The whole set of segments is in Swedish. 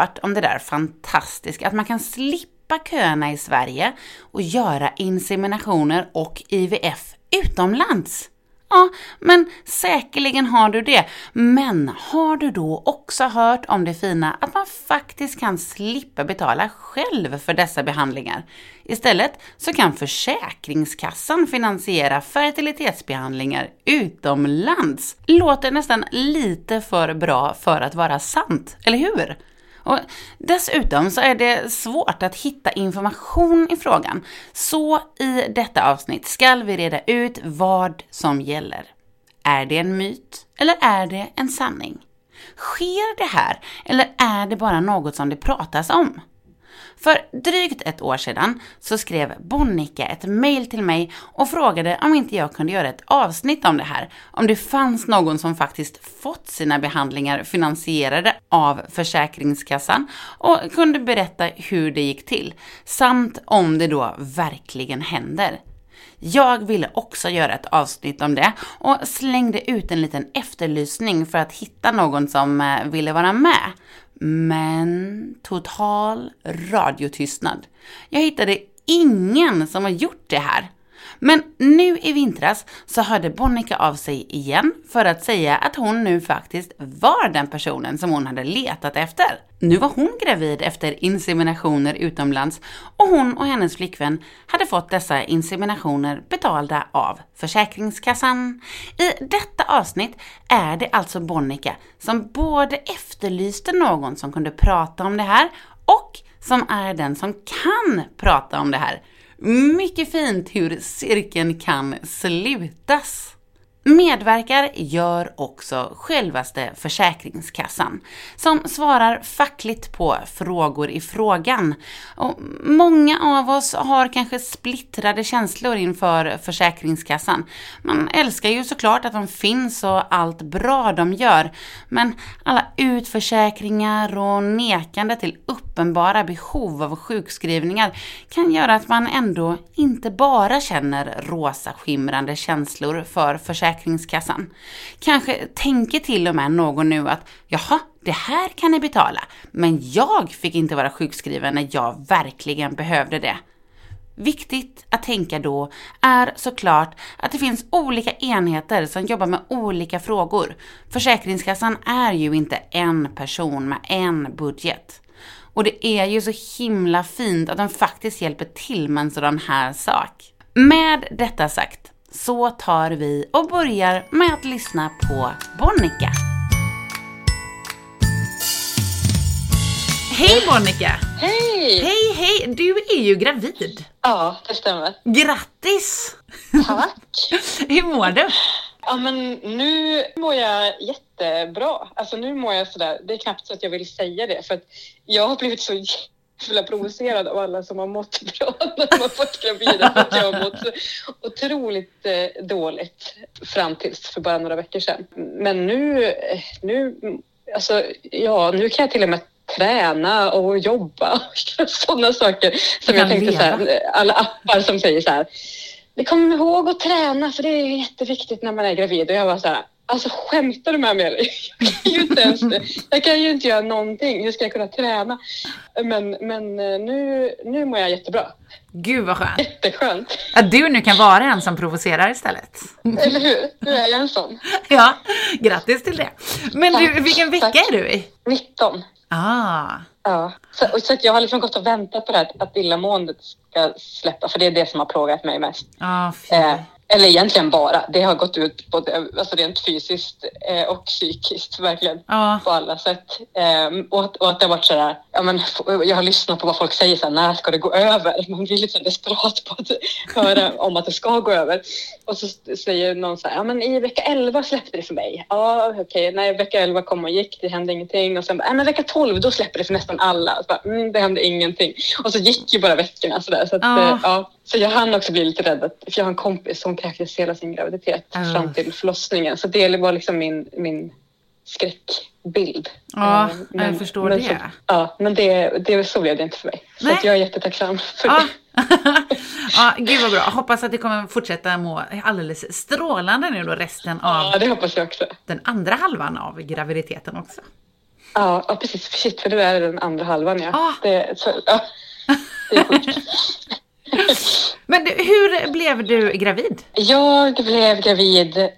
hört om det där fantastiska att man kan slippa köerna i Sverige och göra inseminationer och IVF utomlands? Ja, men säkerligen har du det. Men har du då också hört om det fina att man faktiskt kan slippa betala själv för dessa behandlingar? Istället så kan Försäkringskassan finansiera fertilitetsbehandlingar utomlands. Låter nästan lite för bra för att vara sant, eller hur? Och dessutom så är det svårt att hitta information i frågan. Så i detta avsnitt ska vi reda ut vad som gäller. Är det en myt eller är det en sanning? Sker det här eller är det bara något som det pratas om? För drygt ett år sedan så skrev Bonnika ett mail till mig och frågade om inte jag kunde göra ett avsnitt om det här. Om det fanns någon som faktiskt fått sina behandlingar finansierade av Försäkringskassan och kunde berätta hur det gick till. Samt om det då verkligen händer. Jag ville också göra ett avsnitt om det och slängde ut en liten efterlysning för att hitta någon som eh, ville vara med. Men total radiotystnad. Jag hittade ingen som har gjort det här. Men nu i vintras så hörde Bonica av sig igen för att säga att hon nu faktiskt var den personen som hon hade letat efter. Nu var hon gravid efter inseminationer utomlands och hon och hennes flickvän hade fått dessa inseminationer betalda av Försäkringskassan. I detta avsnitt är det alltså Bonica som både efterlyste någon som kunde prata om det här och som är den som kan prata om det här. Mycket fint hur cirkeln kan slutas. Medverkar gör också självaste Försäkringskassan, som svarar fackligt på frågor i frågan. Och många av oss har kanske splittrade känslor inför Försäkringskassan. Man älskar ju såklart att de finns och allt bra de gör, men alla utförsäkringar och nekande till uppenbara behov av sjukskrivningar kan göra att man ändå inte bara känner rosa skimrande känslor för Försäkringskassan Försäkringskassan. Kanske tänker till och med någon nu att jaha, det här kan ni betala, men jag fick inte vara sjukskriven när jag verkligen behövde det. Viktigt att tänka då är såklart att det finns olika enheter som jobbar med olika frågor. Försäkringskassan är ju inte en person med en budget. Och det är ju så himla fint att de faktiskt hjälper till med en sådan här sak. Med detta sagt så tar vi och börjar med att lyssna på Bonnica. Hej Bonnica! Hej! Hej, hej! Du är ju gravid. Ja, det stämmer. Grattis! Tack! Hur mår du? Ja, men nu mår jag jättebra. Alltså nu mår jag sådär, det är knappt så att jag vill säga det för att jag har blivit så jävla provocerad av alla som har mått bra när de har varit gravida. För att jag har mått otroligt eh, dåligt fram tills för bara några veckor sedan. Men nu, eh, nu, alltså, ja, nu kan jag till och med träna och jobba och sådana saker som jag tänkte så här, alla appar som säger så här. Kommer ihåg att träna för det är jätteviktigt när man är gravid och jag var så här. Alltså skämtar du med mig Jag kan ju inte ens Jag kan ju inte göra någonting. Hur ska jag kunna träna? Men, men eh, nu, nu mår jag jättebra. Gud vad skönt. Jätteskönt. Att du nu kan vara en som provocerar istället. Eller hur? Nu är jag en sån. Ja, grattis till det. Men du, vilken vecka tack. är du i? 19. Ah, Ja. Så, och så jag har liksom gått och väntat på det här att illamåendet ska släppa. För det är det som har plågat mig mest. ah. Eh, eller egentligen bara. Det har gått ut både alltså rent fysiskt eh, och psykiskt verkligen. Ja. På alla sätt. Eh, och, att- och att det har varit sådär, ja men jag har lyssnat på vad folk säger såhär, när ska det gå över? Man blir lite så desperat på att höra om att det ska gå över. Och så säger någon så här, ja men i vecka 11 släppte det för mig. Ja okej, nej vecka 11 kom och gick, det hände ingenting. Och sen bara, men vecka 12 då släpper det för nästan alla. Så bara, mm, det hände ingenting. Och så gick ju bara veckorna sådär. Så, att, Ja. eh, ja. så jag hann också bli lite rädd, att- för jag har en kompis som kräktes hela sin graviditet Ja. fram till förlossningen. Så det var liksom min, min skräckbild. Ja, Eh, jag förstår men det. Så, ja, men det, det, så blev det inte för mig. Så Nej. att jag är jättetacksam för Ja. det. ja, gud vad bra. Hoppas att det kommer fortsätta må alldeles strålande nu då resten av Ja, det hoppas jag också. den andra halvan av graviditeten också. Ja, ja precis. Shit, för du är den andra halvan ja. Ah. Det, så, ja. det är sjukt. Men du, hur blev du gravid? Jag blev gravid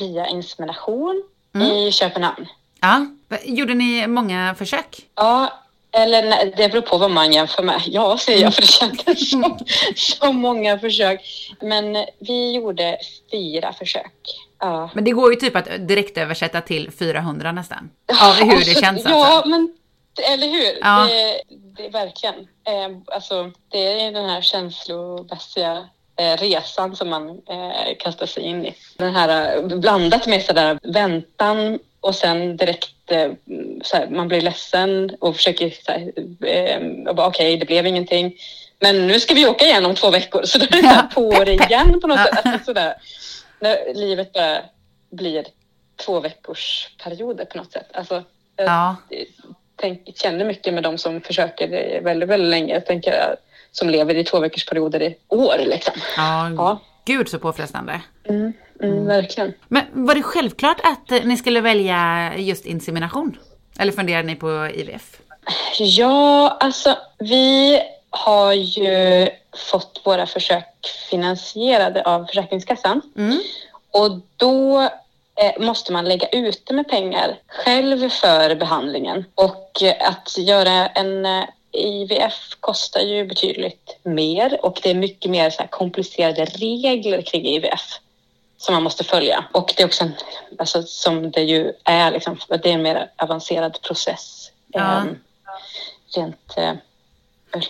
via insemination Mm. i Köpenhamn. Ja. Gjorde ni många försök? Ja, eller nej, det beror på vad man jämför med. Ja, säger jag, för det kändes som så många försök. Men vi gjorde fyra försök. Ja. Men det går ju typ att direkt översätta till 400 nästan. Av hur det känns Ja, alltså. men eller hur? Ja. Det, det är verkligen. Eh, alltså, det är den här känslomässiga eh, resan som man eh, kastar sig in i. Den här eh, blandat med sådär väntan och sen direkt eh, såhär, man blir ledsen och försöker såhär, eh, okej, det blev ingenting. Men nu ska vi åka igen om två veckor så då är det Ja, på det igen på något Ja. sätt. Alltså, sådär, när livet bara blir två veckors perioder på något sätt. Alltså, jag Ja. Tänk, känner mycket med de som försöker väldigt, väldigt länge. Jag tänker, eh, som lever i två veckors perioder i år liksom. Ja, Ja. gud så påfrestande. Mm, mm, Verkligen. Men var det självklart att eh, ni skulle välja just insemination? Eller funderade ni på IVF? Ja, alltså vi har ju fått våra försök finansierade av Försäkringskassan. Mm. Och då måste man lägga ute med pengar själv för behandlingen. Och eh, att göra en eh, IVF kostar ju betydligt mer och det är mycket mer så komplicerade regler kring IVF som man måste följa. Och det är också en, alltså, som det ju är, liksom, det är en mer avancerad process Ja. eh, rent eh,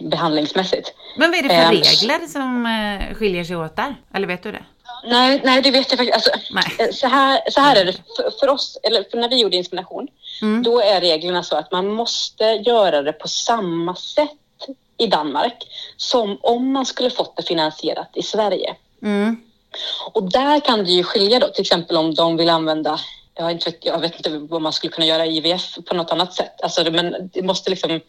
behandlingsmässigt. Men vad är det för Ehm. regler som eh, skiljer sig åt där? Eller vet du det? Nej, nej, det vet jag faktiskt. Alltså, Nej. eh, så, här, så här är det för, för oss, eller för när vi gjorde insemination, Mm. då är reglerna så att man måste göra det på samma sätt i Danmark som om man skulle fått det finansierat i Sverige. Mm. Och där kan det ju skilja då, till exempel om de vill använda jag, inte vet, jag vet inte vad man skulle kunna göra IVF på något annat sätt. Alltså, men det måste liksom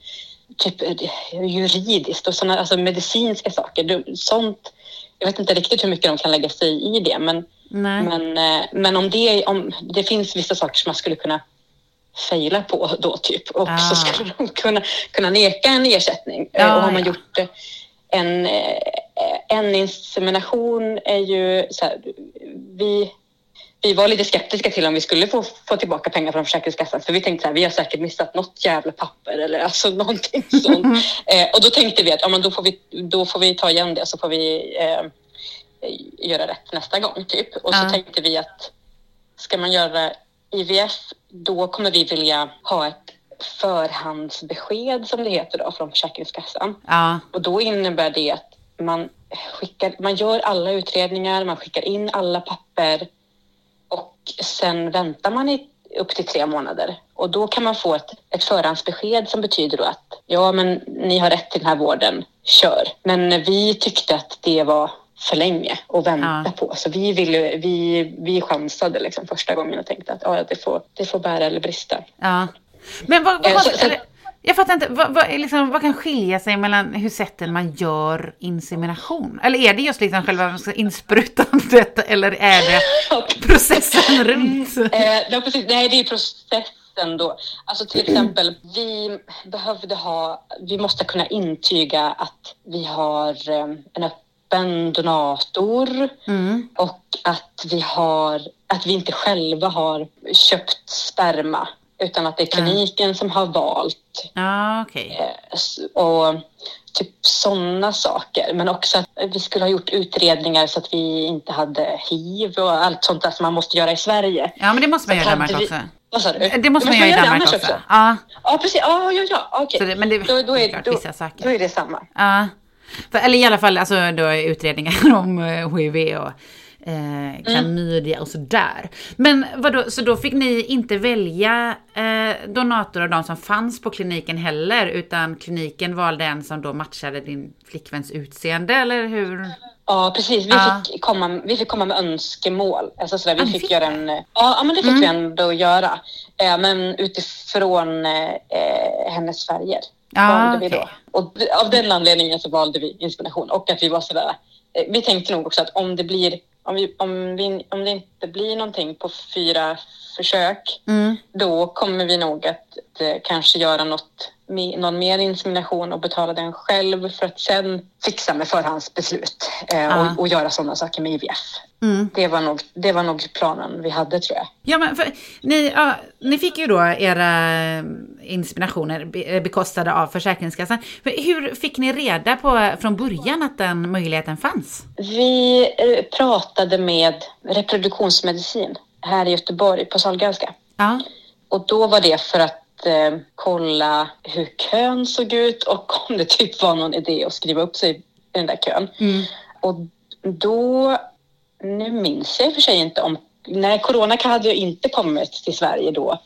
typ eh, juridiskt och såna, alltså medicinska saker. Sånt, jag vet inte riktigt hur mycket de kan lägga sig i det, men, Nej. men, eh, men om, det, om det finns vissa saker som man skulle kunna fejla på då typ och Ah. så skulle de kunna, kunna neka en ersättning. Ja, Eh, och har man ja. gjort eh, en, en insemination är ju så här, vi, vi var lite skeptiska till om vi skulle få, få tillbaka pengar från Försäkringskassan för vi tänkte så här, vi har säkert missat något jävla papper eller alltså någonting sånt. eh, och då tänkte vi att ja, men då, får vi, då får vi ta igen det så får vi eh, göra rätt nästa gång typ. Och så Ja. tänkte vi att ska man göra IVF då kommer vi vilja ha ett förhandsbesked som det heter då från Försäkringskassan. Ja. Och då innebär det att man, skickar, man gör alla utredningar, man skickar in alla papper och sen väntar man i upp till tre månader. Och då kan man få ett, ett förhandsbesked som betyder då att ja, men ni har rätt till den här vården, kör. Men vi tyckte att det var för länge att vänta Ja. på. Så vi, ville, vi, vi chansade liksom första gången och tänkte att ja, det, får, det får bära eller brista. ja. Men vad, vad, Eh, vad, så- så- eller, jag fattar inte, vad, vad, liksom, vad kan skilja sig mellan hur sätten man gör insemination? Eller är det just liksom själva insprutandet eller är det processen runt? Eh, ja, precis. Nej, det är processen då. Alltså till exempel, vi behövde ha, vi måste kunna intyga att vi har eh, en öppen donator Mm. och att vi har, att vi inte själva har köpt sperma utan att det är kliniken som har valt Ja, okej. eh, och typ sådana saker. Men också att vi skulle ha gjort utredningar så att vi inte hade hiv och allt sånt där som man måste göra i Sverige. Ja, men det måste man Så göra i Danmark vi- också. Vad sa du? Det måste man göra i Danmark annars också. Ja, Ja, precis. Ja, ja, ja. Okej. det, men det, Då, då, är, då, vissa då är det samma. Ja. För, eller i alla fall alltså, då utredningar om eh, HIV och eh, klamydia och sådär. Men vadå, så då fick ni inte välja eh, donator av de som fanns på kliniken heller, utan kliniken valde en som då matchade din flickväns utseende, eller hur? Ja, precis. Vi, Ja. fick, komma, vi fick komma med önskemål. Alltså sådär, vi ni fick, fick göra en... Ja, men det fick vi ändå göra. Eh, men utifrån eh, hennes färger Ja, valde vi då. Och av den anledningen så valde vi inspiration och att vi var sådär... Eh, vi tänkte nog också att om det blir om, vi, om, vi, om det inte blir någonting på fyra försök, Mm. då kommer vi nog att eh, kanske göra något, någon mer insemination och betala den själv för att sen fixa med förhandsbeslut eh, Ja. och, och göra sådana saker med IVF. Mm. Det var, nog, det var nog planen vi hade tror jag. Ja, men för, ni, ja, ni fick ju då era eh, inseminationer be- bekostade av Försäkringskassan. För Hur fick ni reda på från början att den möjligheten fanns? Vi eh, pratade med reproduktionsmedicin här i Göteborg på Sahlgrenska. Ja. Och då var det för att eh, kolla hur kön såg ut och om det typ var någon idé att skriva upp sig i den där kön. Mm. Och då, nu minns jag i och för sig inte om, nej corona hade ju inte kommit till Sverige då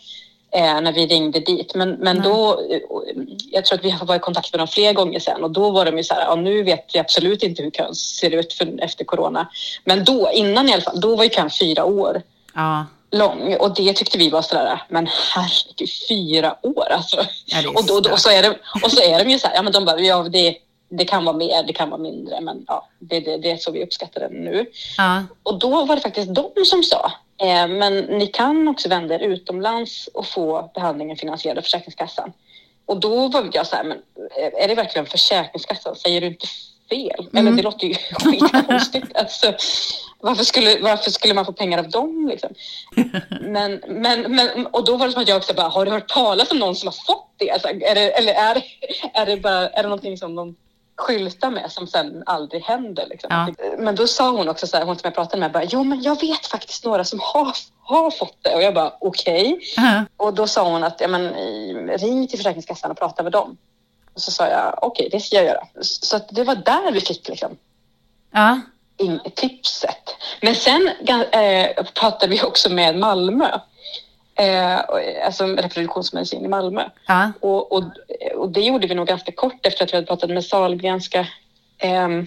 eh, när vi ringde dit. Men, men då, eh, jag tror att vi har varit i kontakt med dem flera gånger sen och då var de ju så här, ja, nu vet vi absolut inte hur kön ser ut för, efter corona. Men då, innan i alla fall, då var ju kön fyra år Ja. lång och det tyckte vi var sådär, men herregud, fyra år alltså. Ja, Och, då, och, så är det, och så är de ju så här, ja men de bara, ja det, det kan vara mer, det kan vara mindre, men ja, det, det, det är så vi uppskattar det nu. Ja. Och då var det faktiskt de som sa, eh, men ni kan också vända er utomlands och få behandlingen finansierad av Försäkringskassan. Och då var jag så här, men eh, är det verkligen Försäkringskassan? Säger du inte fel? Eller Mm. det låter ju skitkonstigt. alltså, varför, skulle, varför skulle man få pengar av dem? Liksom? Men, men, men, och då var det som att jag också bara, har du hört talas om någon som har fått det? Alltså, är det eller är, det- är, det bara, är det någonting som de skyltar med som sen aldrig händer? Liksom? Ja. Men då sa hon också så här, hon som jag pratade med, bara, jo men jag vet faktiskt några som har, har fått det. Och jag bara, okej. Ja. Och då sa hon att, ja men ring till Försäkringskassan och prata med dem. Och så sa jag, okej det ska jag göra. Så det var där vi fick liksom Ja. in, tipset. Men sen eh, pratade vi också med Malmö. Eh, alltså reproduktionsmedicin i Malmö. Ja. Och, och, och det gjorde vi nog ganska kort efter att vi hade pratat med Sahlgrenska. Ehm,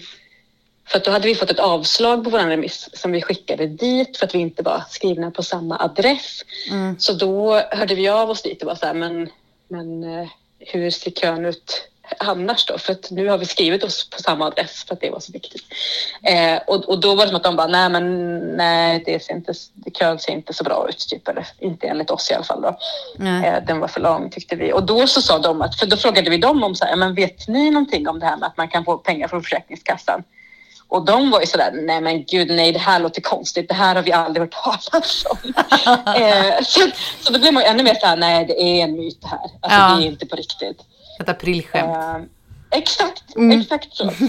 för då hade vi fått ett avslag på vår remiss som vi skickade dit för att vi inte var skrivna på samma adress. Mm. Så då hörde vi av oss dit och var så här, men, men eh, hur ser kön ut annars då? För att nu har vi skrivit oss på samma adress för att det var så viktigt. Eh, och, och då var det som att de bara, nej men nej, det ser inte, kön ser inte så bra ut, typ, eller inte enligt oss i alla fall då. Eh, den var för lång tyckte vi. Och då så sa de att, för då frågade vi dem om så här, men vet ni någonting om det här med att man kan få pengar från Försäkringskassan? Och de var ju sådär, nej men gud nej det här låter konstigt, det här har vi aldrig hört talas om. eh, så, så då blev man ju ännu mer såhär, nej det är en myt det här. Alltså Ja. det är inte på riktigt. Ett aprilskämt. Eh, exakt, Mm. exakt så.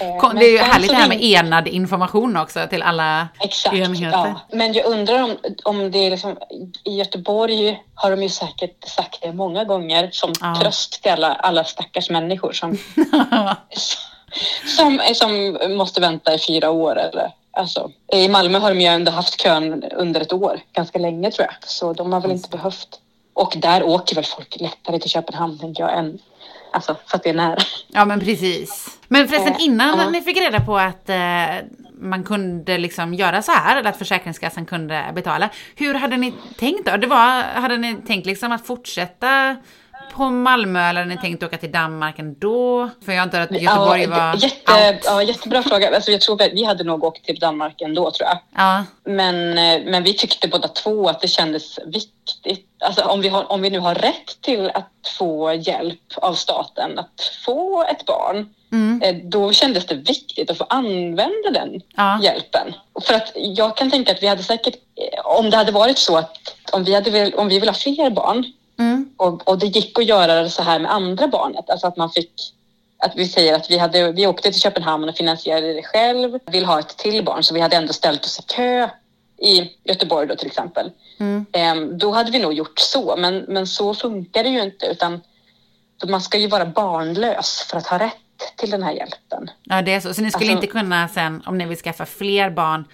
Eh, det är ju härligt det här med enad information också till alla Exakt, enheter. ja. Men jag undrar om, om det är liksom, i Göteborg har de ju säkert sagt det många gånger som Ja. tröst till alla, alla stackars människor som, som, som måste vänta i fyra år. Eller, alltså, I Malmö har de ju ändå haft kön under ett år, ganska länge tror jag. Så de har väl inte behövt. Och där åker väl folk lättare till Köpenhamn tänker jag än, alltså för att det är nära. Ja men precis. Men förresten Eh, innan ja. ni fick reda på att eh, man kunde liksom göra så här, eller att Försäkringskassan kunde betala. Hur hade ni tänkt då? Det var, hade ni tänkt liksom att fortsätta på Malmö eller hade ni tänkt åka till Danmark ändå? För jag antar att Göteborg ja, var jätte, out. ja, jättebra fråga. Alltså, jag tror att vi hade nog åkt till Danmark ändå tror jag. Ja, Men, eh, men vi tyckte båda två att det kändes viktigt. Alltså om vi, har, om vi nu har rätt till att få hjälp av staten att få ett barn, mm, eh, då kändes det viktigt att få använda den ja, hjälpen. För att jag kan tänka att vi hade säkert, eh, om det hade varit så att om vi, hade om vi vill ha fler barn mm, och, och det gick att göra det så här med andra barnet, alltså att man fick att vi säger att vi, hade, vi åkte till Köpenhamn och finansierade det själv, vill ha ett till barn så vi hade ändå ställt oss i kö i Göteborg då till exempel. mm. Ehm, då hade vi nog gjort så, men, men så funkar det ju inte utan man ska ju vara barnlös för att ha rätt till den här hjälpen. Ja, det är så. Så ni skulle Alltså- inte kunna sen, om ni vill skaffa fler barn,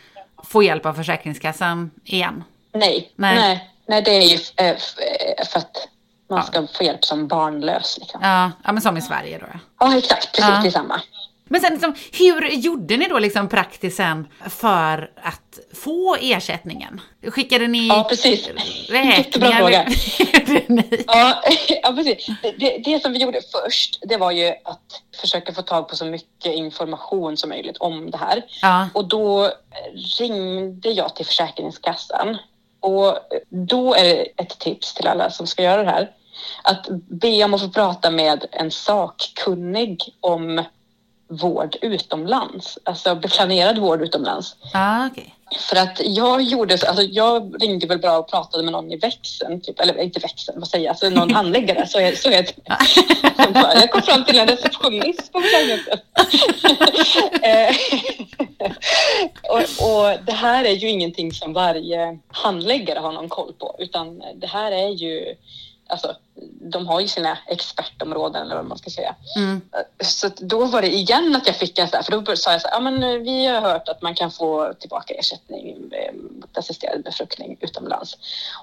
få hjälp av Försäkringskassan igen? Nej, Nej. nej, nej, det är ju eh, eh, för att man Ja. ska få hjälp som barnlös. Liksom. Ja, ja men som i Sverige då. ja. Ja, exakt, precis Ja. detsamma. Men sen liksom, hur gjorde ni då liksom praktisen för att få ersättningen? Skickade ni Ja, precis. räkningar? Jättebra fråga. Ja, ja precis. Det, det, det som vi gjorde först, det var ju att försöka få tag på så mycket information som möjligt om det här. Ja, Och då ringde jag till Försäkringskassan. Och då är det ett tips till alla som ska göra det här. Att be om att få prata med en sakkunnig om vård utomlands. Alltså planerad vård utomlands. ah, okej. För att jag gjorde så, alltså jag ringde väl bara och pratade med någon i växeln, typ, eller inte växeln, vad säger jag, alltså någon handläggare, så, är, så. Som bara, Jag kom fram till en receptionist på Försäkringskassan. Eh, och, och det här är ju ingenting som varje handläggare har någon koll på, utan det här är ju, alltså de har ju sina expertområden eller vad man ska säga. Mm. Så då var det igen att jag fick en sån här, för då sa jag så här, ja men eh, vi har hört att man kan få tillbaka ersättning eh, mot assisterad befruktning utomlands.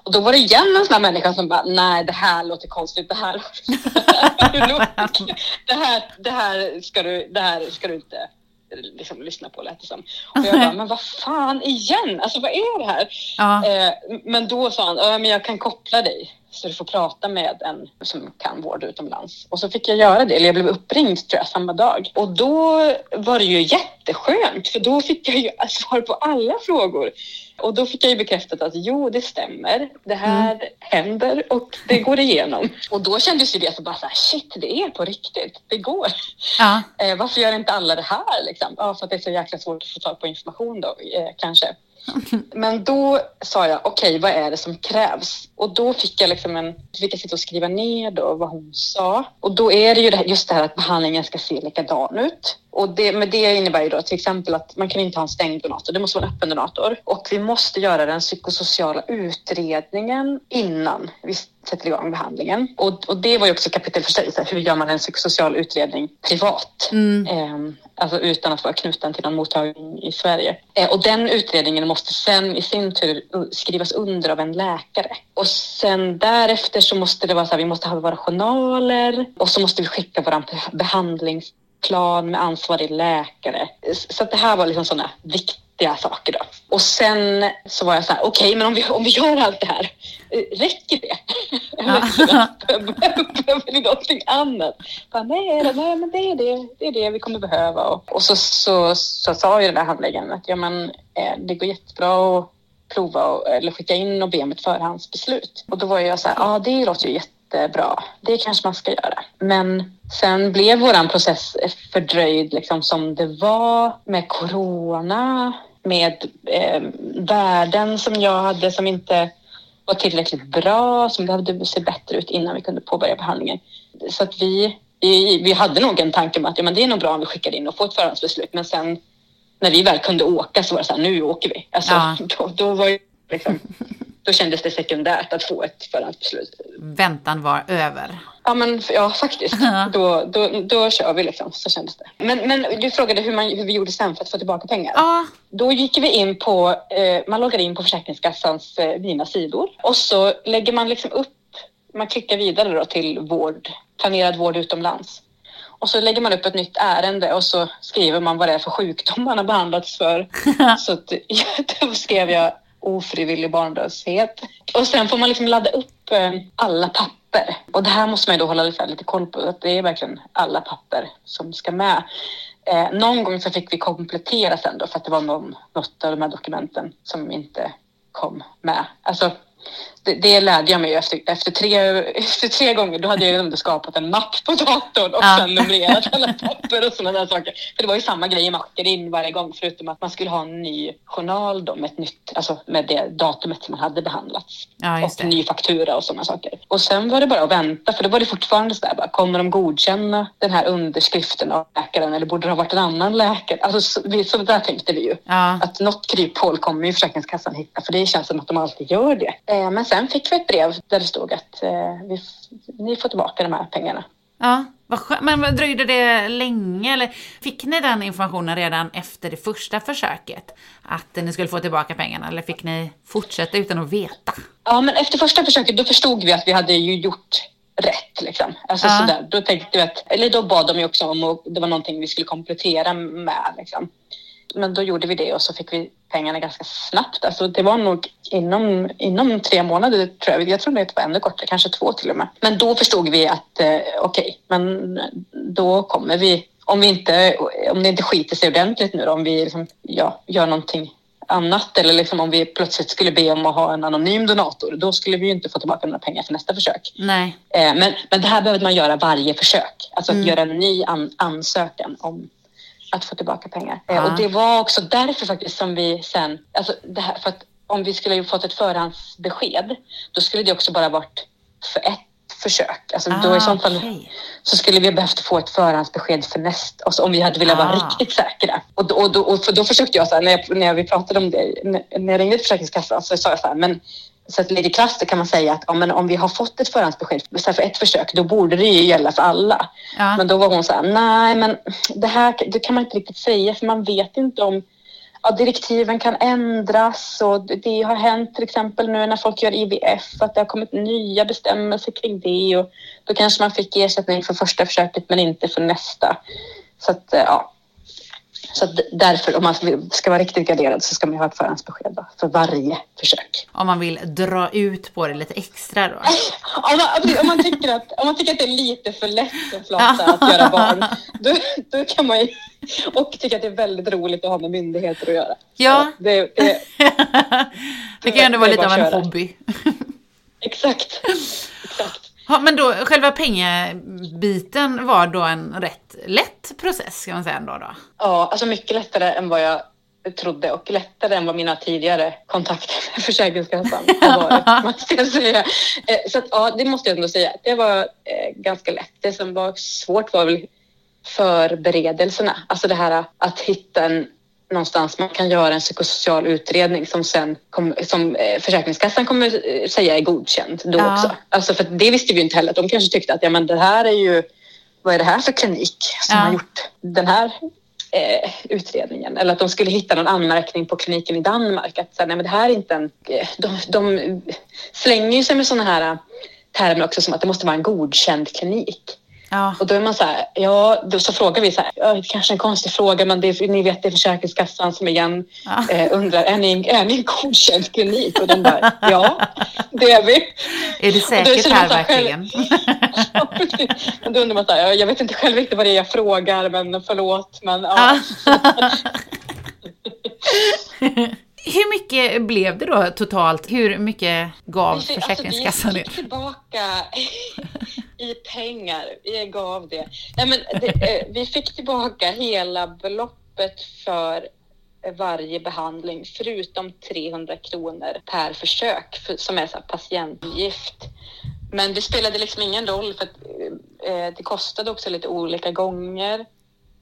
Och då var det igen en sån här människa som bara, nej det här låter konstigt, det här, det här, det här, ska, du, det här ska du inte liksom lyssna på lät det som. Och jag bara, men vad fan igen, alltså vad är det här? Ja, Eh, men då sa han, ja men jag kan koppla dig så du får prata med en som kan vård utomlands. Och så fick jag göra det, eller jag blev uppringd tror jag samma dag. Och då var det ju jätteskönt för då fick jag ju svar på alla frågor. Och då fick jag ju bekräftat att jo, det stämmer. Det här händer och det går igenom. Och då kändes ju det som bara så här, shit, det är på riktigt. Det går. ja, Eh, varför gör inte alla det här liksom? Ja, för att det är så jäkla svårt att få tag på information då, eh, kanske. Men då sa jag, okej, vad är det som krävs? Och då fick jag liksom en, fick jag sitta och skriva ner då vad hon sa. Och då är det ju det här, just det här att behandlingen ska se likadan ut. Och det, med det innebär ju då till exempel att man kan inte ha en stängd donator, det måste vara en öppen donator. Och vi måste göra den psykosociala utredningen innan vi sätter igång behandlingen. Och, och det var ju också kapitel för sig, så här, hur gör man en psykosocial utredning privat? mm. Eh, alltså utan att vara knuten till någon mottagning i Sverige. Eh, och den utredningen måste sen i sin tur skrivas under av en läkare. Och sen därefter så måste det vara så här, vi måste ha våra journaler och så måste vi skicka vår behandlingsplan med ansvarig läkare. Så det här var liksom sådana viktiga saker då. Och sen så var jag så här, okej, men om vi, om vi gör allt det här, eh, räcker det? Behöver vi någonting annat? Bara, nej, nej, men det är det, det är det vi kommer behöva. Och, och så, så, så sa ju den där handläggaren att ja, men, eh, det går jättebra att prova och, eller skicka in och be om ett förhandsbeslut. Och då var jag så här, ja det låter ju jättebra. Det kanske man ska göra. Men sen blev våran process fördröjd liksom som det var med corona, med eh, värden som jag hade som inte var tillräckligt bra, som behövde se bättre ut innan vi kunde påbörja behandlingen. Så att vi, vi, vi hade nog en tanke om att ja, men det är nog bra om vi skickar in och får ett förhandsbeslut. Men sen när vi väl kunde åka så var det så här, nu åker vi. Alltså, Ja. då, då, var ju liksom, då kändes det sekundärt att få ett förhandsbeslut. Väntan var över. Ja, men, ja faktiskt. Ja. Då, då, då kör vi liksom, så kändes det. Men, men du frågade hur, man, hur vi gjorde sen för att få tillbaka pengar. Ja, Då gick vi in på, eh, man loggar in på Försäkringskassans eh, mina sidor och så lägger man liksom upp, man klickar vidare då till vård, planerad vård utomlands. Och så lägger man upp ett nytt ärende och så skriver man vad det är för sjukdom man har behandlats för. så att, då skrev jag ofrivillig barnlöshet. Och sen får man liksom ladda upp eh, alla papper. Och det här måste man ju då hålla lite, lite koll på, att det är verkligen alla papper som ska med. Eh, någon gång så fick vi komplettera sen då för att det var någon, något av de här dokumenten som inte kom med. Alltså, det, det lärde jag mig efter, efter, tre, efter tre gånger. Då hade jag ändå skapat en mapp på datorn och Ja. sen numrerat alla papper och sådana där saker. För det var ju samma grej i macken in varje gång förutom att man skulle ha en ny journal då med ett nytt, alltså med det datumet som man hade behandlats. ja och det. ny faktura och sådana saker. Och sen var det bara att vänta för då var det fortfarande så där bara, kommer de godkänna den här underskriften av läkaren eller borde det ha varit en annan läkare? Alltså så, vi, så där tänkte vi ju. Ja, Att något kryphål kommer ju Försäkringskassan hitta för det känns som att de alltid gör det. Eh, men sen fick vi ett brev där det stod att eh, vi, ni får tillbaka de här pengarna. ja. Men dröjde det länge eller fick ni den informationen redan efter det första försöket? Att ni skulle få tillbaka pengarna eller fick ni fortsätta utan att veta? Ja, men efter första försöket då förstod vi att vi hade ju gjort rätt. Liksom. Alltså, Ja. sådär. Då, tänkte jag att, eller då bad de ju också om att det var någonting vi skulle komplettera med. Liksom. Men då gjorde vi det och så fick vi pengarna ganska snabbt. Alltså, det var nog inom, inom tre månader, tror jag. Jag tror det var ännu kortare, kanske två till och med. Men då förstod vi att eh, okej, men då kommer vi om, vi inte, om det inte skiter sig ordentligt nu då, om vi liksom, ja, gör någonting annat eller liksom om vi plötsligt skulle be om att ha en anonym donator, då skulle vi ju inte få tillbaka några pengar för nästa försök. Nej. Eh, men, men det här behövde man göra varje försök, alltså att Mm. göra en ny an, ansökan om att få tillbaka pengar. Eh, Ja. och det var också därför faktiskt som vi sen, alltså det här, för att om vi skulle ha fått ett förhandsbesked, då skulle det också bara varit för ett försök. Alltså då i så fall Ah, okej. så skulle vi behövt få ett förhandsbesked för nästa, alltså om vi hade velat vara Ah. riktigt säkra. Och, då- och, och för då försökte jag, så här, när, jag, när vi pratade om det, när, när jag ringde till Försäkringskassan så sa jag så här, men så att lite krasst så kan man säga att ja, men om vi har fått ett förhandsbesked så för ett försök, då borde det ju gälla för alla. Ja. Men då var hon så här, nej men det här det kan man inte riktigt säga för man vet inte om ja, direktiven kan ändras och det- har hänt till exempel nu när folk gör IVF att det har kommit nya bestämmelser kring det och då kanske man fick ersättning för första försöket men inte för nästa. Så att eh, ja. Så därför om man ska vara riktigt garderad så ska man ju ha ett förhandsbesked då, för varje försök. Om man vill dra ut på det lite extra då. Om man, om man, tycker, att, om man tycker att det är lite för lätt som flata att göra barn, då, då kan man ju... Och tycker att det är väldigt roligt att ha med myndigheter att göra. Ja. Så Det, det, Det kan ju ändå vara lite av en hobby. exakt. exakt. Ja, men då, själva pengebiten var då en rätt lätt process kan man säga ändå då. Ja, alltså mycket lättare än vad jag trodde och lättare än vad mina tidigare kontakter med Försäkringskassan har varit, måste jag säga. Eh, Så att, ja, det måste jag ändå säga. Det var eh, ganska lätt. Det som var svårt var väl förberedelserna. Alltså det här att hitta en någonstans man kan göra en psykosocial utredning som sen kom, som eh, Försäkringskassan kommer eh, säga är godkänd då Ja. också. Alltså för det visste vi inte heller. De kanske tyckte att ja, men det här är ju vad är det här för klinik som Ja. har gjort den här eh, utredningen? Eller att de skulle hitta någon anmärkning på kliniken i Danmark. Att så här, nej, men det här är inte en... eh, De, de slänger ju sig med sådana här termer också som att det måste vara en godkänd klinik. Ja, Och då är man så här, ja, då så frågar vi så här, ja, det kanske är en konstig fråga men det är, ni vet det är Försäkringskassan som igen Ja. eh, undrar, är ni, är ni en godkänd klinik? Och den där, ja, det är vi. är det är säkert det här själv- verkligen? Precis. men då undrar man så här, ja, jag vet inte själv riktigt vad det är jag frågar men förlåt. Men, ja. Hur mycket blev det då totalt? Hur mycket gav fick- Försäkringskassan alltså, er? vi fick tillbaka i pengar. Vi gav det. Nej, men det eh, vi fick tillbaka hela beloppet för varje behandling förutom 300 kronor per försök för, som är så patientgift. Men det spelade liksom ingen roll för att eh, det kostade också lite olika gånger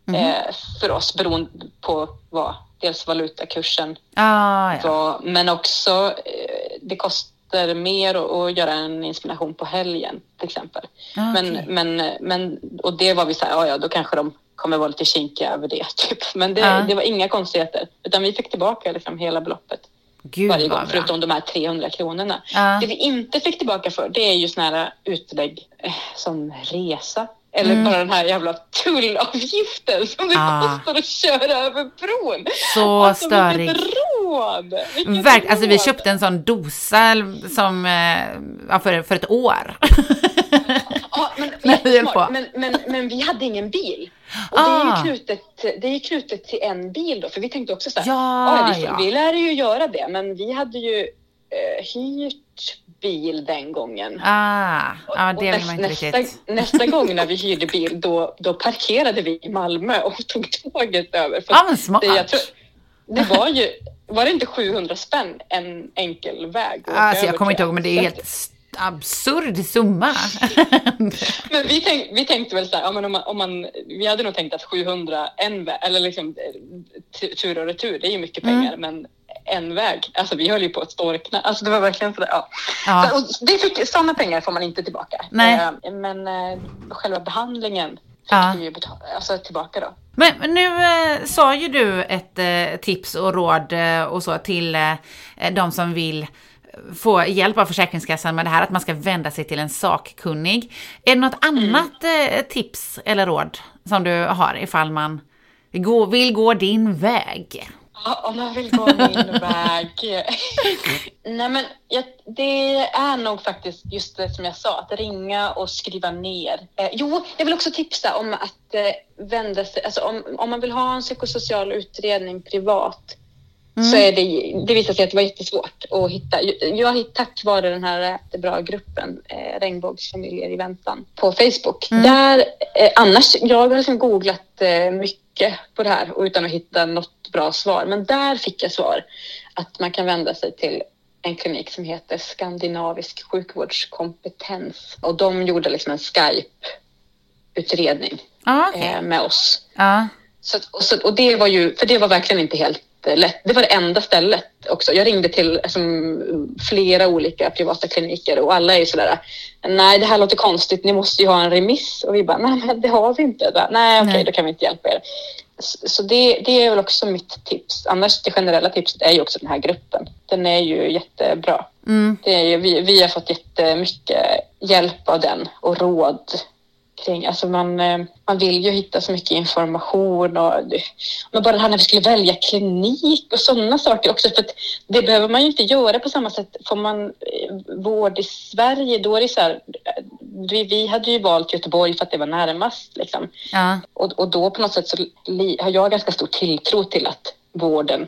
Mhm. eh, för oss beroende på vad dels valutakursen Ah, ja. var, men också eh, det kostar mer att, göra en insemination på helgen till exempel. Ah, Men, okej. men, men, och det var vi så här, ja, ja då kanske de kommer vara lite kinkiga över det. Typ. Men det, Ja. det var inga konstigheter, utan vi fick tillbaka liksom hela beloppet Gud varje gång, förutom de här 300 kronorna. Ja. Det vi inte fick tillbaka för, det är ju såna här utlägg eh, som resa. Eller Mm. bara den här jävla tullavgiften som det Ah. kostar att köra över bron. Så Alltså, störig. Vilket råd! Vilket Verk, alltså vi råd. köpte en sån dosa som, eh, ja, för, för ett år. Ja, men, jättesmart. på. men, men, men vi hade ingen bil. Och det, är Ah. ju knutet, det är knutet till en bil då, för vi tänkte också så här, Ja, vi, ja. vi lär ju göra det, men vi hade ju eh, hyrt bil den gången. Ah, Och det vill man inte nästa, riktigt. nästa gång när vi hyrde bil, då, då parkerade vi i Malmö och tog tåget över. För men smart. det, tror, det var ju, var det inte 700 spänn en enkel väg? Alltså jag kommer inte ihåg, men det är helt absurd summa. Men vi, tänk, vi tänkte väl så här, om man, om man, vi hade nog tänkt att 700 en väg, eller liksom eh, tu- tur och retur, det är ju mycket Mm. pengar, men en väg, alltså vi höll ju på att storkna. Alltså det var verkligen sådär, ja. Ja. Så, det fick, sådana pengar får man inte tillbaka. Nej. Eh, men eh, själva behandlingen fick Ja. vi ju betala, alltså tillbaka då. Men nu eh, sa ju du ett eh, tips och råd eh, och så till eh, de som vill få hjälp av Försäkringskassan med det här, att man ska vända sig till en sakkunnig. Är det något annat eh, tips eller råd som du har ifall man vill gå din väg? Ja, om man vill gå min väg. Nej, men jag, det är nog faktiskt just det som jag sa, att ringa och skriva ner. Eh, jo, jag vill också tipsa om att eh, vända sig, alltså om, om man vill ha en psykosocial utredning privat Mm. så är det, det visade sig att det var jättesvårt att hitta. Jag tack vare den här jättebra gruppen eh, Regnbågsfamiljer i väntan på Facebook. Mm. Där, eh, annars, jag har liksom googlat eh, mycket på det här och utan att hitta något bra svar. Men där fick jag svar att man kan vända sig till en klinik som heter Skandinavisk sjukvårdskompetens och de gjorde liksom en Skype-utredning ah, okay. eh, med oss. Ah. Så, och, så, och det var ju, för det var verkligen inte helt lätt. Det var det enda stället också. Jag ringde till alltså, flera olika privata kliniker och alla är ju sådär, nej det här låter konstigt, ni måste ju ha en remiss. Och vi bara, nej men det har vi inte. Bara, nej okej, okay, då kan vi inte hjälpa er. Så det, det är väl också mitt tips. Annars det generella tipset är ju också den här gruppen. Den är ju jättebra. Mm. Det är ju, vi, vi har fått jättemycket hjälp av den och råd kring. Alltså man, eh, man vill ju hitta så mycket information och bara det här när vi skulle välja klinik och sådana saker också. För det behöver man ju inte göra på samma sätt. Får man eh, vård i Sverige då är det så här. Vi, vi hade ju valt Göteborg för att det var närmast liksom. Ja. Och, och då på något sätt så har jag ganska stor tilltro till att vården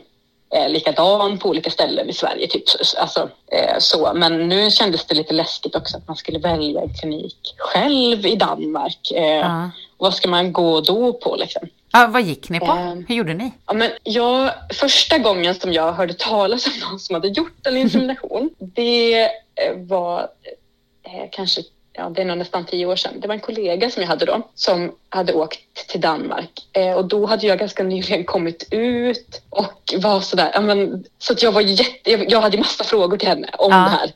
eh, likadan på olika ställen i Sverige. Typ. Alltså, eh, så. Men nu kändes det lite läskigt också att man skulle välja en klinik själv i Danmark. Eh, ja. Vad ska man gå då på liksom? Ja, vad gick ni på? Eh, Hur gjorde ni? Ja, men jag, första gången som jag hörde talas om någon som hade gjort en insemination, det eh, var eh, kanske ja, det är nog nästan tio år sedan. Det var en kollega som jag hade då som hade åkt till Danmark eh, och då hade jag ganska nyligen kommit ut och var sådär, ja, men, så att jag var jätte, jag, jag hade massa frågor till henne om Ja. det här.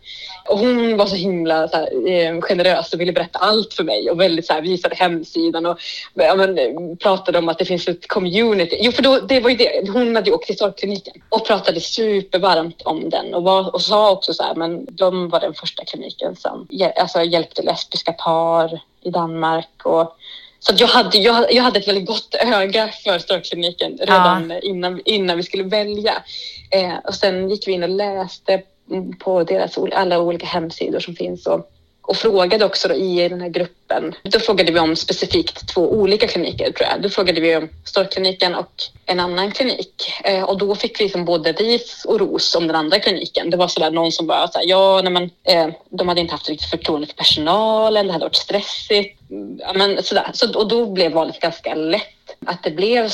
Och hon var så himla så här, eh, generös och ville berätta allt för mig och väldigt så här, visade hemsidan och ja, men, eh, pratade om att det finns ett community. Jo, för då, det var ju det. Hon hade ju åkt till sorgkliniken och pratade supervarmt om den och, var, och sa också så här, men de var den första kliniken som alltså, hjälpte lesbiska par i Danmark och så att jag, hade, jag, jag hade ett väldigt gott öga för Storkliniken redan innan, innan vi skulle välja. Eh, och sen gick vi in och läste Mm, på deras alla olika hemsidor som finns och, och frågade också då i den här gruppen. Då frågade vi om specifikt två olika kliniker tror jag. Då frågade vi om Storkliniken och en annan klinik eh, och då fick vi liksom både ris och ros om den andra kliniken. Det var sådär någon som bara sa ja, nej, men, eh, de hade inte haft riktigt förtroende för personalen, det hade varit stressigt. Mm, ja, men, sådär. Så, och då blev valet ganska lätt att det blev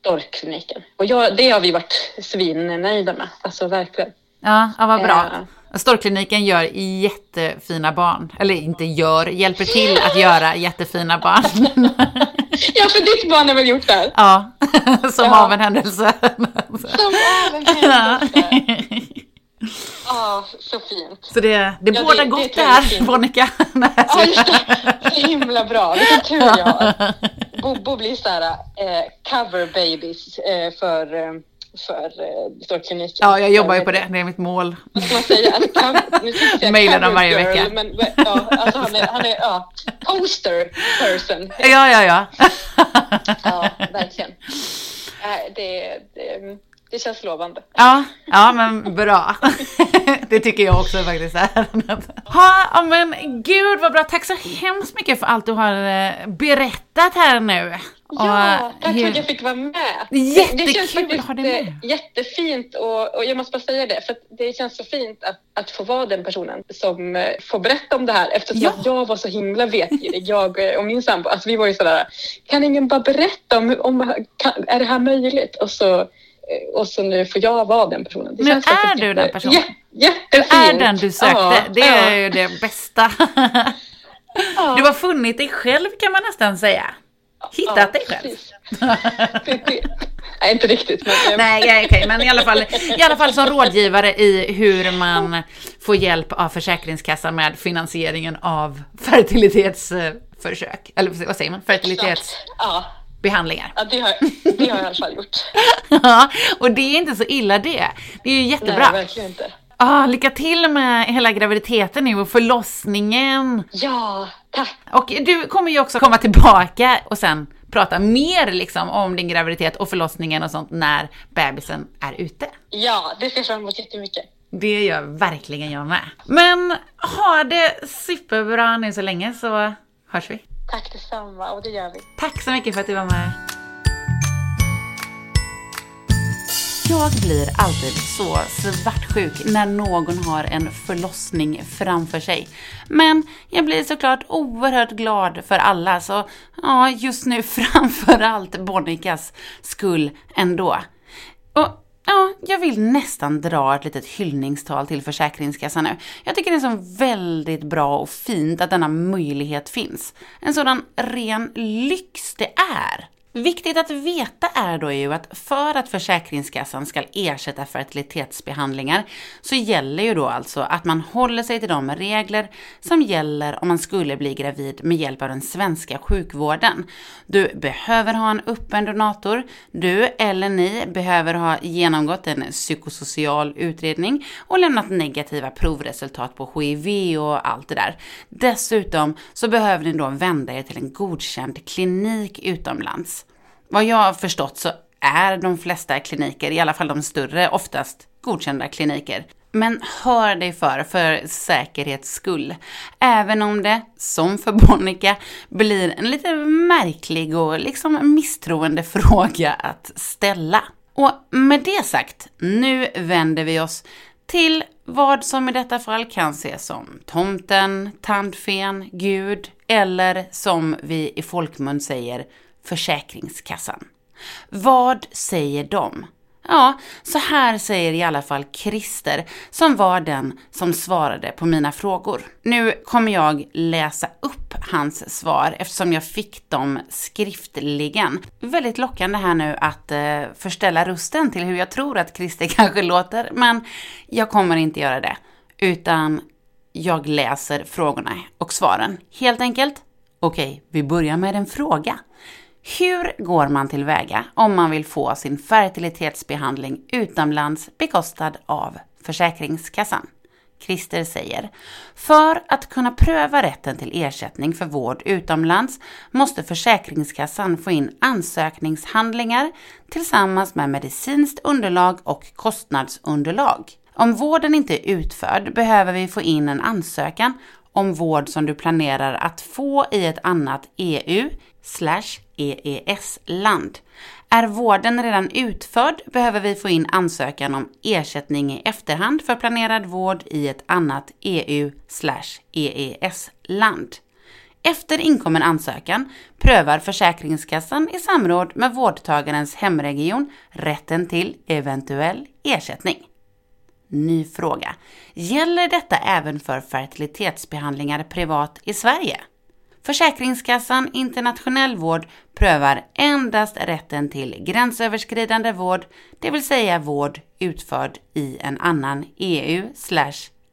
Storkliniken. Och jag, det har vi varit svinnöjda med, alltså verkligen. Ja, ja vad bra. Eh. Storkliniken gör jättefina barn. Eller inte gör, hjälper till att göra jättefina barn. Ja, för ditt barn har väl gjort det här? Ja, som Ja. av en händelse. Som även händelse. Ja, så fint. Så det, det Ja, båda det- gott det är här. Monica. Ja, just det. Så himla bra. Vilken tur jag har. Bobo blir så här eh, cover babies eh, för, eh, för eh, Storkliniken. Ja, jag jobbar ju på det. Det är mitt mål. Vad ska man säga? Mailar dem varje girl, vecka. Men, ja, alltså han är, han är ja, poster person. Ja, ja, ja. Ja, verkligen. Det, det, det känns lovande. Ja, ja men bra. Det tycker jag också faktiskt. Ha, ja, men gud vad bra. Tack så hemskt mycket för allt du har eh, berättat här nu. Ja, Och tack för hur- att jag fick vara med. Jättekul det känns att faktiskt ha dig med. eh, jättefint och, och jag måste bara säga det för att det känns så fint att, att få vara den personen som eh, får berätta om det här eftersom Ja. att jag var så himla vetgirig. Jag eh, och min sambo, alltså vi var ju sådär, kan ingen bara berätta om, om kan, är det här möjligt? Och så, eh, och så nu får jag vara den personen. Det Men känns är du den jätte- personen? Jä- Du Jättefint. är den du sökte. Ja, det är ja, ju det bästa. ja. Du har funnit dig själv kan man nästan säga. Hittat dig själv. Det- det- Nej, inte riktigt. Men, eh, Nej, okej, men i alla, fall, i alla fall som rådgivare i hur man får hjälp av Försäkringskassan med finansieringen av fertilitetsförsök. Eller vad säger man? Fertilitetsbehandlingar. Ja, det, har, det har jag i alla fall gjort. Ja, och det är inte så illa det. Det är ju Nej, jättebra. verkligen inte. Ah, lycka till med hela graviditeten nu och förlossningen! Ja, tack! Och du kommer ju också komma tillbaka och sen prata mer liksom om din graviditet och förlossningen och sånt när bebisen är ute. Ja, det ser jag fram emot jättemycket. Det gör verkligen jag med. Men ha det superbra nu så länge så hörs vi. Tack detsamma och det gör vi. Tack så mycket för att du var med. Jag blir alltid så svartsjuk när någon har en förlossning framför sig. Men jag blir såklart oerhört glad för alla, så ja, just nu framförallt Bonnikas skull ändå. Och Ja, jag vill nästan dra ett litet hyllningstal till Försäkringskassan nu. Jag tycker det är så väldigt bra och fint att denna möjlighet finns. En sådan ren lyx det är. Viktigt att veta är då ju att för att Försäkringskassan ska ersätta fertilitetsbehandlingar så gäller ju då alltså att man håller sig till de regler som gäller om man skulle bli gravid med hjälp av den svenska sjukvården. Du behöver ha en öppen donator, du eller ni behöver ha genomgått en psykosocial utredning och lämnat negativa provresultat på HIV och allt det där. Dessutom så behöver ni då vända er till en godkänd klinik utomlands. Vad jag har förstått så är de flesta kliniker, i alla fall de större, oftast godkända kliniker. Men hör dig för, för säkerhets skull. Även om det, som för Bonica, blir en lite märklig och liksom misstroende fråga att ställa. Och med det sagt, nu vänder vi oss till vad som i detta fall kan ses som tomten, tandfen, Gud eller som vi i folkmun säger Försäkringskassan. Vad säger de? Ja, så här säger i alla fall Christer, som var den som svarade på mina frågor. Nu kommer jag läsa upp hans svar eftersom jag fick dem skriftligen. Väldigt lockande här nu att eh, förställa rösten till hur jag tror att Christer kanske låter, men jag kommer inte göra det. Utan jag läser frågorna och svaren. Helt enkelt. Okej, vi börjar med en fråga. Hur går man tillväga om man vill få sin fertilitetsbehandling utomlands bekostad av Försäkringskassan? Christer säger, för att kunna pröva rätten till ersättning för vård utomlands måste Försäkringskassan få in ansökningshandlingar tillsammans med medicinskt underlag och kostnadsunderlag. Om vården inte är utförd behöver vi få in en ansökan om vård som du planerar att få i ett annat EU EES-land. Är vården redan utförd behöver vi få in ansökan om ersättning i efterhand för planerad vård i ett annat EU EES-land. Efter inkommen ansökan prövar Försäkringskassan i samråd med vårdtagarens hemregion rätten till eventuell ersättning. Ny fråga. Gäller detta även för fertilitetsbehandlingar privat i Sverige? Försäkringskassan Internationell vård prövar endast rätten till gränsöverskridande vård, det vill säga vård utförd i en annan EU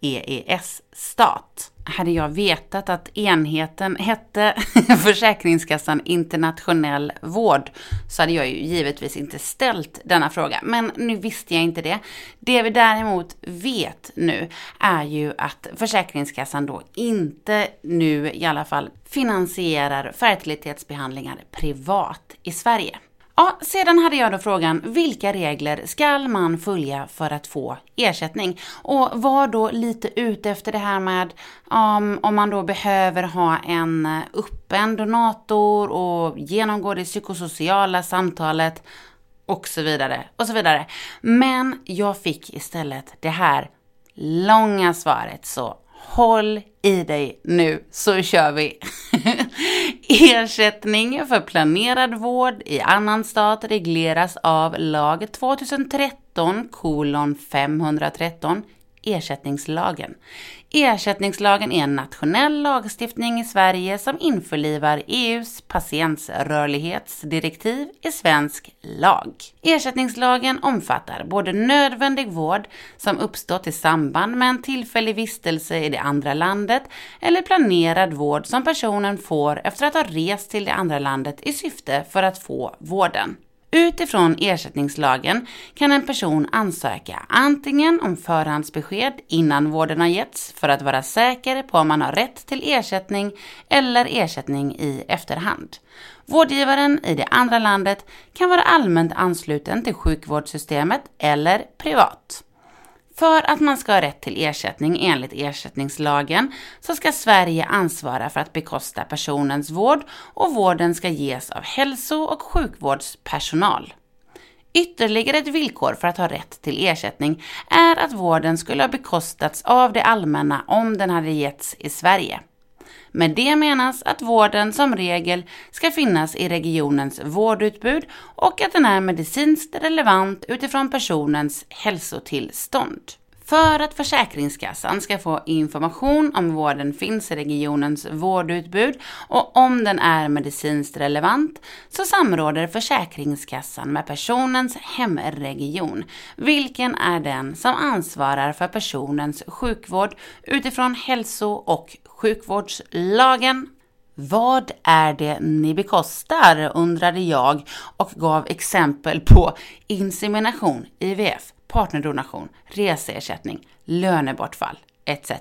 EES-stat hade jag vetat att enheten hette Försäkringskassan internationell vård så hade jag ju givetvis inte ställt denna fråga. Men nu visste jag inte det. Det vi däremot vet nu är ju att Försäkringskassan då inte nu i alla fall finansierar fertilitetsbehandlingar privat i Sverige. Ja, sedan hade jag då frågan, vilka regler ska man följa för att få ersättning? Och var då lite ute efter det här med um, om man då behöver ha en öppen donator och genomgå det psykosociala samtalet och så vidare och så vidare. Men jag fick istället det här långa svaret så Håll i dig nu så kör vi! Ersättning för planerad vård i annan stat regleras av lag 2013 kolon 513 ersättningslagen. Ersättningslagen är en nationell lagstiftning i Sverige som införlivar EUs patientrörlighetsdirektiv i svensk lag. Ersättningslagen omfattar både nödvändig vård som uppstått i samband med en tillfällig vistelse i det andra landet eller planerad vård som personen får efter att ha rest till det andra landet i syfte för att få vården. Utifrån ersättningslagen kan en person ansöka antingen om förhandsbesked innan vården har getts för att vara säker på om man har rätt till ersättning eller ersättning i efterhand. Vårdgivaren i det andra landet kan vara allmänt ansluten till sjukvårdssystemet eller privat. För att man ska ha rätt till ersättning enligt ersättningslagen så ska Sverige ansvara för att bekosta personens vård och vården ska ges av hälso och sjukvårdspersonal. Ytterligare ett villkor för att ha rätt till ersättning är att vården skulle ha bekostats av det allmänna om den hade getts i Sverige. Med det menas att vården som regel ska finnas i regionens vårdutbud och att den är medicinskt relevant utifrån personens hälsotillstånd. För att Försäkringskassan ska få information om vården finns i regionens vårdutbud och om den är medicinskt relevant så samråder Försäkringskassan med personens hemregion, vilken är den som ansvarar för personens sjukvård utifrån hälso och sjukvårdslagen. Vad är det ni bekostar? undrade jag och gav exempel på insemination, IVF, partnerdonation, reseersättning, lönebortfall etc.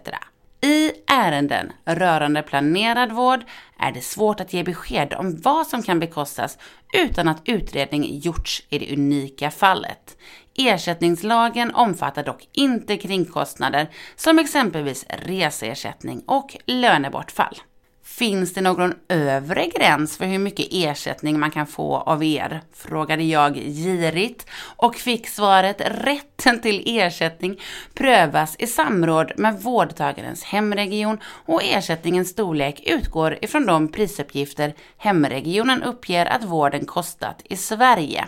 I ärenden rörande planerad vård är det svårt att ge besked om vad som kan bekostas utan att utredning gjorts i det unika fallet. Ersättningslagen omfattar dock inte kringkostnader som exempelvis reseersättning och lönebortfall. Finns det någon övre gräns för hur mycket ersättning man kan få av er? Frågade jag girigt och fick svaret rätten till ersättning prövas i samråd med vårdtagarens hemregion och ersättningens storlek utgår ifrån de prisuppgifter hemregionen uppger att vården kostat i Sverige.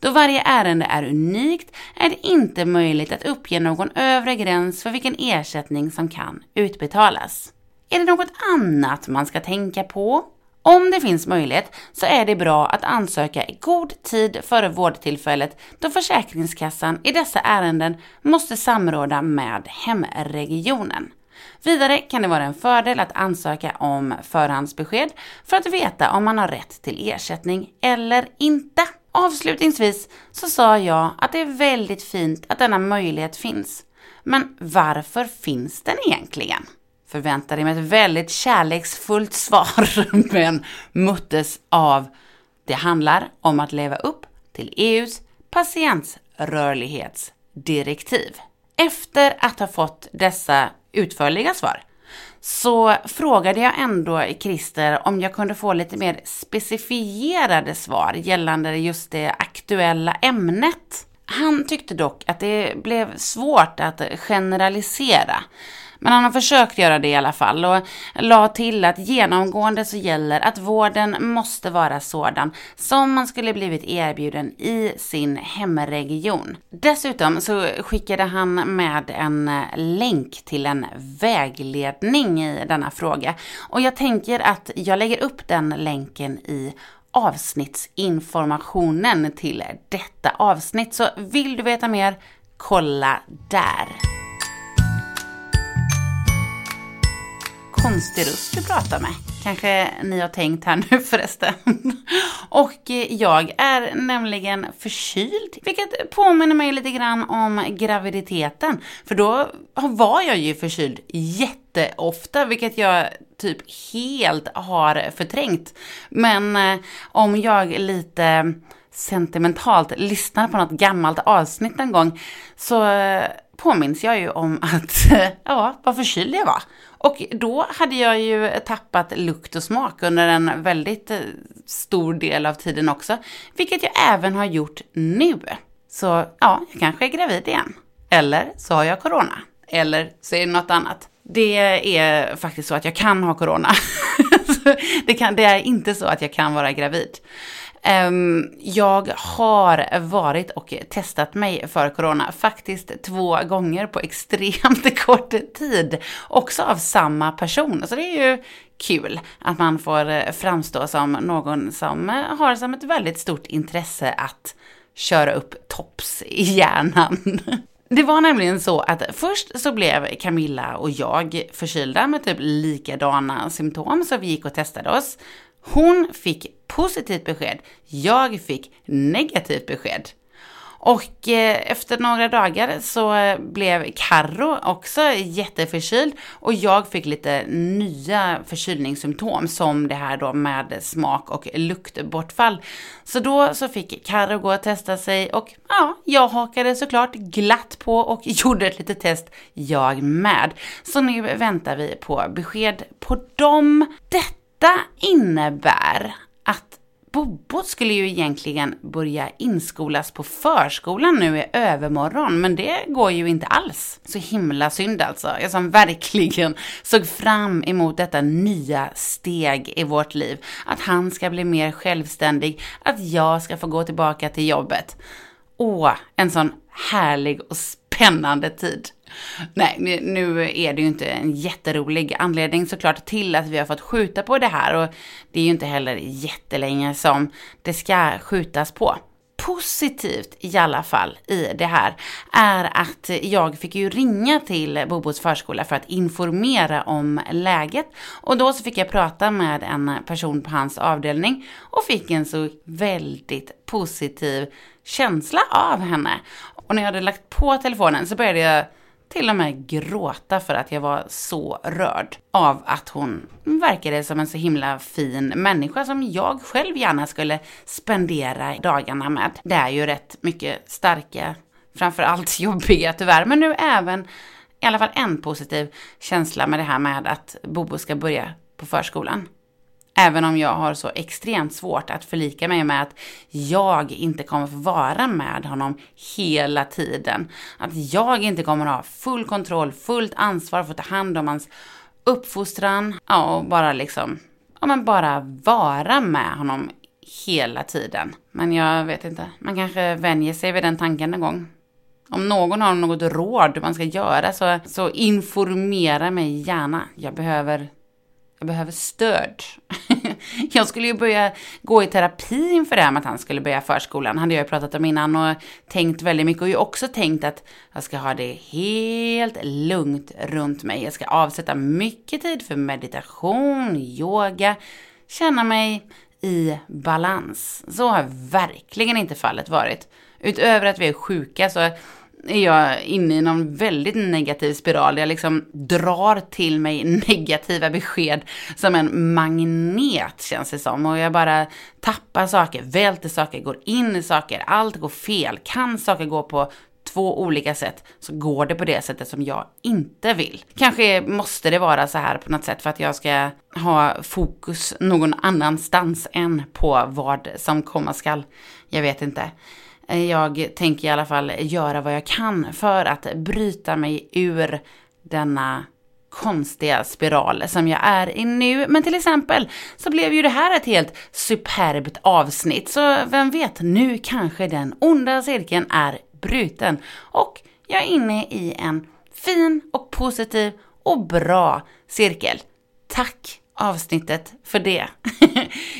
Då varje ärende är unikt är det inte möjligt att uppge någon övre gräns för vilken ersättning som kan utbetalas. Är det något annat man ska tänka på? Om det finns möjlighet så är det bra att ansöka i god tid före vårdtillfället då Försäkringskassan i dessa ärenden måste samråda med hemregionen. Vidare kan det vara en fördel att ansöka om förhandsbesked för att veta om man har rätt till ersättning eller inte. Avslutningsvis så sa jag att det är väldigt fint att denna möjlighet finns. Men varför finns den egentligen? Förväntade mig ett väldigt kärleksfullt svar, men möttes av det handlar om att leva upp till EUs patientrörlighetsdirektiv. Efter att ha fått dessa utförliga svar så frågade jag ändå Christer om jag kunde få lite mer specifierade svar gällande just det aktuella ämnet. Han tyckte dock att det blev svårt att generalisera. Men han har försökt göra det i alla fall och la till att genomgående så gäller att vården måste vara sådan som man skulle blivit erbjuden i sin hemregion. Dessutom så skickade han med en eh, länk till en vägledning i denna fråga och jag tänker att jag lägger upp den länken i avsnittsinformationen till detta avsnitt. Så vill du veta mer, kolla där. Konstig röst du pratar med. Kanske ni har tänkt här nu förresten. Och jag är nämligen förkyld, vilket påminner mig lite grann om graviditeten. För då var jag ju förkyld jätteofta, vilket jag typ helt har förträngt. Men eh, om jag lite sentimentalt lyssnar på något gammalt avsnitt en gång så eh, påminns jag ju om att, ja, vad förkyld jag var. Och då hade jag ju tappat lukt och smak under en väldigt eh, stor del av tiden också, vilket jag även har gjort nu. Så ja, jag kanske är gravid igen. Eller så har jag corona. Eller så är det något annat. Det är faktiskt så att jag kan ha corona. det, kan, det är inte så att jag kan vara gravid. Ehm, jag har varit och testat mig för corona faktiskt två gånger på extremt kort tid. Också av samma person. Så det är ju kul att man får eh, framstå som någon som eh, har som ett väldigt stort intresse att köra upp tops i hjärnan. Det var nämligen så att först så blev Camilla och jag förkylda med typ likadana symptom så vi gick och testade oss. Hon fick positivt besked, jag fick negativt besked. Och eh, efter några dagar så eh, blev Karro också jätteförkyld och jag fick lite nya förkylningssymptom som det här då med smak och luktbortfall. Så då så fick Karro gå och testa sig och ja, jag hakade såklart glatt på och gjorde ett litet test jag med. Så nu väntar vi på besked på dem. Detta detta innebär att Bobo skulle ju egentligen börja inskolas på förskolan nu i övermorgon, men det går ju inte alls. Så himla synd alltså. Jag som verkligen såg fram emot detta nya steg i vårt liv. Att han ska bli mer självständig, att jag ska få gå tillbaka till jobbet. Åh, en sån härlig och spännande tid. Nej, nu är det ju inte en jätterolig anledning såklart till att vi har fått skjuta på det här och det är ju inte heller jättelänge som det ska skjutas på. Positivt i alla fall i det här är att jag fick ju ringa till Bobos förskola för att informera om läget och då så fick jag prata med en person på hans avdelning och fick en så väldigt positiv känsla av henne. Och när jag hade lagt på telefonen så började jag till och med gråta för att jag var så rörd av att hon verkade som en så himla fin människa som jag själv gärna skulle spendera dagarna med. Det är ju rätt mycket starka, framförallt jobbiga tyvärr, men nu även i alla fall en positiv känsla med det här med att Bobo ska börja på förskolan. Även om jag har så extremt svårt att förlika mig med att jag inte kommer få vara med honom hela tiden. Att jag inte kommer ha full kontroll, fullt ansvar för att ta hand om hans uppfostran. Ja, och bara liksom, ja men bara vara med honom hela tiden. Men jag vet inte, man kanske vänjer sig vid den tanken någon gång. Om någon har något råd man ska göra så, så informera mig gärna. Jag behöver jag behöver stöd. jag skulle ju börja gå i terapi inför det här med att han skulle börja förskolan. hade jag ju pratat om innan och tänkt väldigt mycket. Och ju också tänkt att jag ska ha det helt lugnt runt mig. Jag ska avsätta mycket tid för meditation, yoga, känna mig i balans. Så har verkligen inte fallet varit. Utöver att vi är sjuka så är jag inne i någon väldigt negativ spiral. Jag liksom drar till mig negativa besked som en magnet känns det som. Och jag bara tappar saker, välter saker, går in i saker, allt går fel. Kan saker gå på två olika sätt så går det på det sättet som jag inte vill. Kanske måste det vara så här på något sätt för att jag ska ha fokus någon annanstans än på vad som komma skall. Jag vet inte. Eh, jag tänker i alla fall göra vad jag kan för att bryta mig ur denna konstiga spiral som jag är i nu. Men till exempel så blev ju det här ett helt superbt avsnitt. Så vem vet, nu kanske den onda cirkeln är bruten. Och jag är inne i en fin och positiv och bra cirkel. Tack avsnittet för det.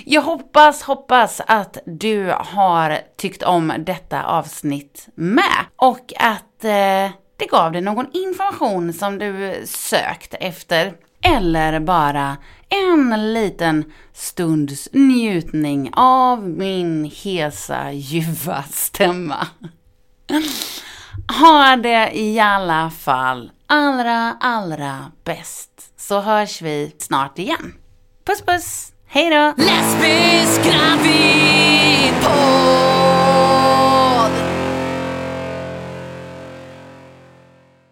Jag hoppas, hoppas att du har tyckt om detta avsnitt med och att eh, det gav dig någon information som du sökt efter. Eller bara en liten stunds njutning av min hesa, ljuva stämma. Ha det i alla fall allra, allra bäst. Så hörs vi snart igen. Puss puss! Hej då!